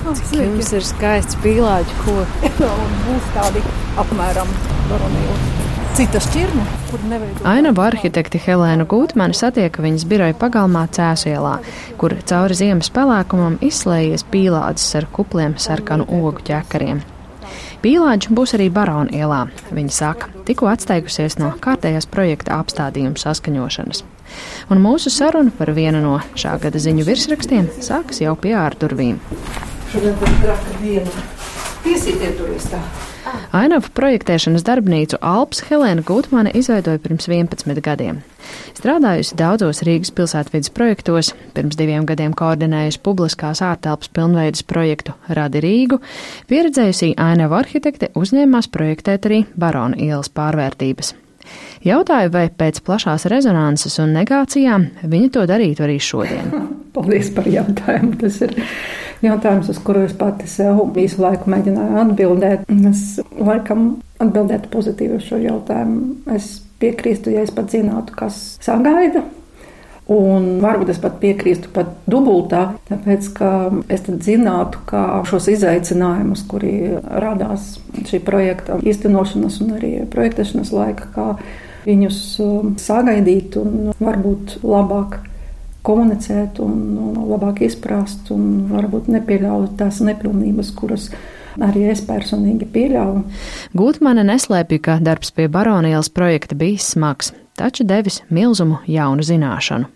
Cik jums ir skaists pīlāģu koks. Būs tādi apmēram baronīli. Cita šķirne, kur neveido. Ainavu arhitekti Helēnu Gūtmani satieka viņas biroja pagalmā Cēsielā, kur cauri ziemas pelēkumam izslējies pīlādes ar kupliem sarkanu ogu ķekariem. Pīlāģi būs arī Barona ielā, viņa saka, tikko atsteigusies no kārtējās projekta apstādījuma saskaņošanas. Un mūsu saruna par vienu no šā gada ziņu virsrakstiem sākas jau pie ārdurvīm. Šodien tur traka diena. Piesītiet tur vis tā. Ainavu projektēšanas darbnīcu Alps Helēna Gutmane izveidoja pirms 11 gadiem. Strādājusi daudzos Rīgas pilsētvidas projektos, pirms diviem gadiem koordinējusi publiskās ārtelpas pilnveidas projektu Radi Rīgu, pieredzējusī Ainavu arhitekte uzņēmās projektēt arī Barona ielas pārvērtības. Jautāju, vai pēc plašās rezonanses un negācijām viņa to darītu arī šodien. Paldies par jautājumu. Tas ir jautājums, uz kuru es pati sev visu laiku mēģināju atbildēt. Es laikam atbildētu pozitīvi uz šo jautājumu. Es piekrīstu, ja es pat zinātu, kas sagaida. Un varbūt es pat piekrīstu pat dubultā, tāpēc ka es zinātu, kā šos izaicinājumus, kuri radās šī projekta īstenošanas un arī projektēšanas laika, kā viņus um, sagaidīt un varbūt labāk komunicēt un labāk izprast un varbūt nepieļaut tās nepilnības, kuras arī es personīgi pieļauju. Gūtmane neslēpja, ka darbs pie Baronielas projekta bijis smags, taču devis milzumu jaunu zināšanu.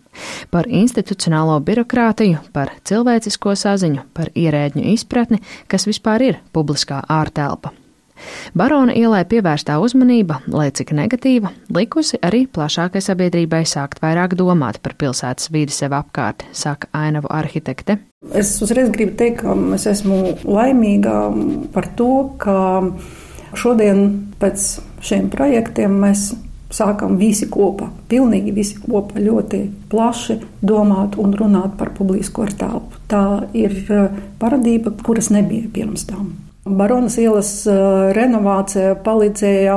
Par institucionālo birokrātiju, par cilvēcisko saziņu, par ierēģņu izpratni, kas vispār ir publiskā ārtelpa. Barona ielai pievērstā uzmanība, lai cik negatīva, likusi arī plašākai sabiedrībai sākt vairāk domāt par pilsētas vidi sev apkārt, saka ainavu arhitekte. Es uzreiz gribu teikt, ka es esmu laimīga par to, ka šodien pēc šiem projektiem mēs sākam visi kopā, pilnīgi visi kopā ļoti plaši domāt un runāt par publisko telpu. Tā ir paradība, kuras nebija pirms tam. Baronas ielas eh, renovācija palīdzēja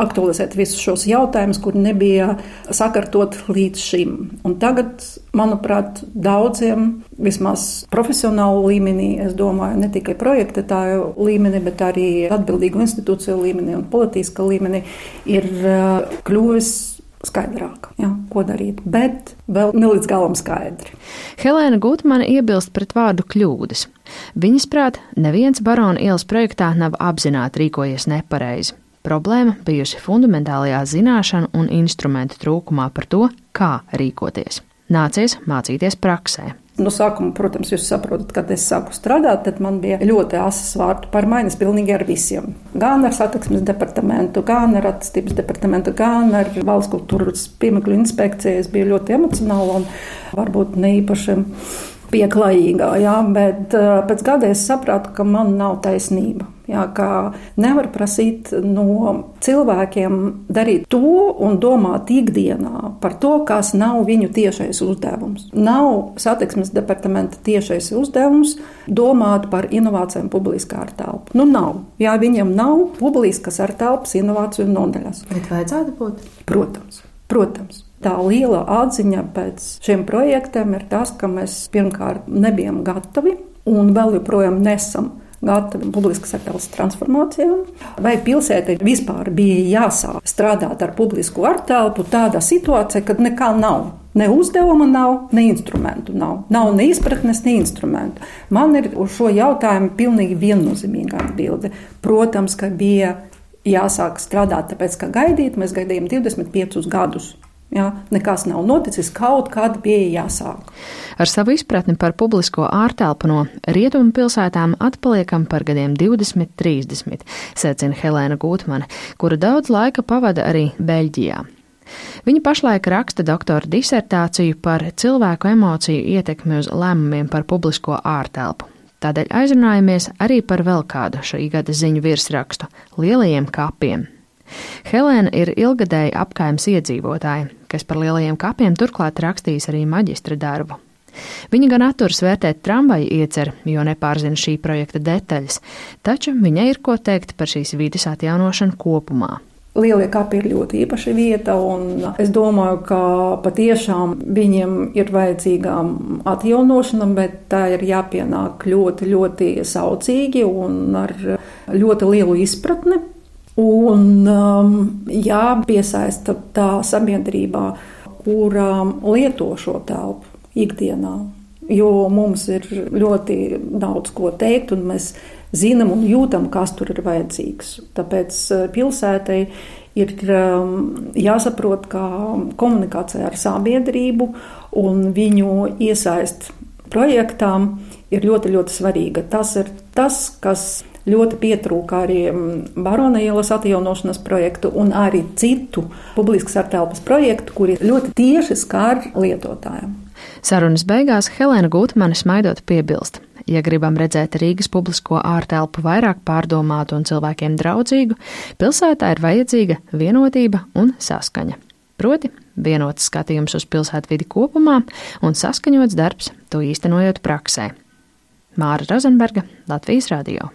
aktualizēt visus šos jautājumus, kur nebija sakārtot līdz šim. Un tagad, manuprāt, daudziem, vismaz profesionālu līmenī, es domāju, ne tikai projektētāju līmenī, bet arī atbildīgu institūciju līmenī un politiska līmenī, ir eh, kļuvis skaidrāk, jā, ko darīt, bet vēl ne līdz galam skaidri. Helēna Gutmane iebilst pret vārdu kļūdas. Viņas prāt, neviens barona ielas projektā nav apzināti rīkojies nepareizi. Problēma bijusi fundamentālajā zināšanu un instrumentu trūkumā par to, kā rīkoties. Nācies mācīties praksē. No sākuma, protams, jūs saprotat, kad es sāku strādāt, tad man bija ļoti asas vārtu pārmaiņas pilnīgi ar visiem. Gan ar satiksmes departamentu, gan ar attīstības departamentu, gan ar valsts kultūras piemekļu inspekciju. Es biju ļoti emocionāla un varbūt ne īpaši pieklājīgā, jā, bet uh, pēc gada es sapratu, ka man nav taisnība. Jā, kā nevar prasīt no cilvēkiem darīt to un domāt ikdienā par to, kas nav viņu tiešais uzdevums. Nav satiksmes departamenta tiešais uzdevums domāt par inovācijām publiskā ar telpu. Nu, nav. Jā, viņiem nav publiskas ar telpas inovāciju nodaļas. Bet vajadzētu būt? Protams, protams. Tā liela atziņa pēc šiem projektiem ir tas, ka mēs pirmkārt nebijām gatavi un vēl joprojām nesam gatavi publiskas artelpas transformācijām, vai pilsētai vispār bija jāsāk strādāt ar publisku artelpu tādā situācijā, kad nekā nav. Ne uzdevuma nav, ne instrumentu nav. Nav ne izpratnes, ne instrumentu. Man ir uz šo jautājumu pilnīgi viennozīmīga atbilde. Protams, ka bija jāsāk strādāt, tāpēc, ka gaidīt mēs gaidījām 25 gadus. Ja, nekas nav noticis, kaut kad bija jāsāk. Ar savu izpratni par publisko ārtelpu no rietumu pilsētām atpaliekam par gadiem 20, 30, secina Helēna Gūtmane, kura daudz laika pavada arī Beļģijā. Viņa pašlaik raksta doktora disertāciju par cilvēku emociju ietekmi uz lēmumiem par publisko ārtelpu. Tādēļ aizrunājamies arī par vēl kādu šī gada ziņu virsrakstu - lielajiem kapiem. Helēna ir ilgadēja apkaimes iedzīvotāja, kas par lielajiem kapiem turklāt rakstījis arī maģistra darbu. Viņa gan atturas vērtēt tramvaju ieceru, jo nepārzina šī projekta detaļas, taču viņai ir ko teikt par šīs vides atjaunošanu kopumā. Lielie kapi ir ļoti īpaša vieta, un es domāju, ka patiešām viņiem ir vajadzīga atjaunošana, bet tā ir jāpienāk ļoti, ļoti saucīgi un ar ļoti lielu izpratni. Un um, jāpiesaista tā sabiedrībā, kurā lieto šo telpu ikdienā. Jo mums ir ļoti daudz ko teikt, un mēs zinām un jūtam, kas tur ir vajadzīgs. Tāpēc eh, pilsētai ir um, jāsaprot, ka komunikācija ar sabiedrību un viņu iesaist projektām ir ļoti, ļoti svarīga. Tas ir tas, kas ļoti pietrūka arī mm, Barona ielas atjaunošanas projektu un arī citu publiskas artelpas projektu, kuri ļoti tieši skar lietotājiem. Sarunas beigās Helēna Gutmane smaidot piebilst. Ja gribam redzēt Rīgas publisko ārtelpu vairāk pārdomātu un cilvēkiem draudzīgu, pilsētā ir vajadzīga vienotība un saskaņa. Proti, vienots skatījums uz pilsētvidi kopumā un saskaņots darbs, to īstenojot praksē. Māra Rozenberga, Latvijas Radio.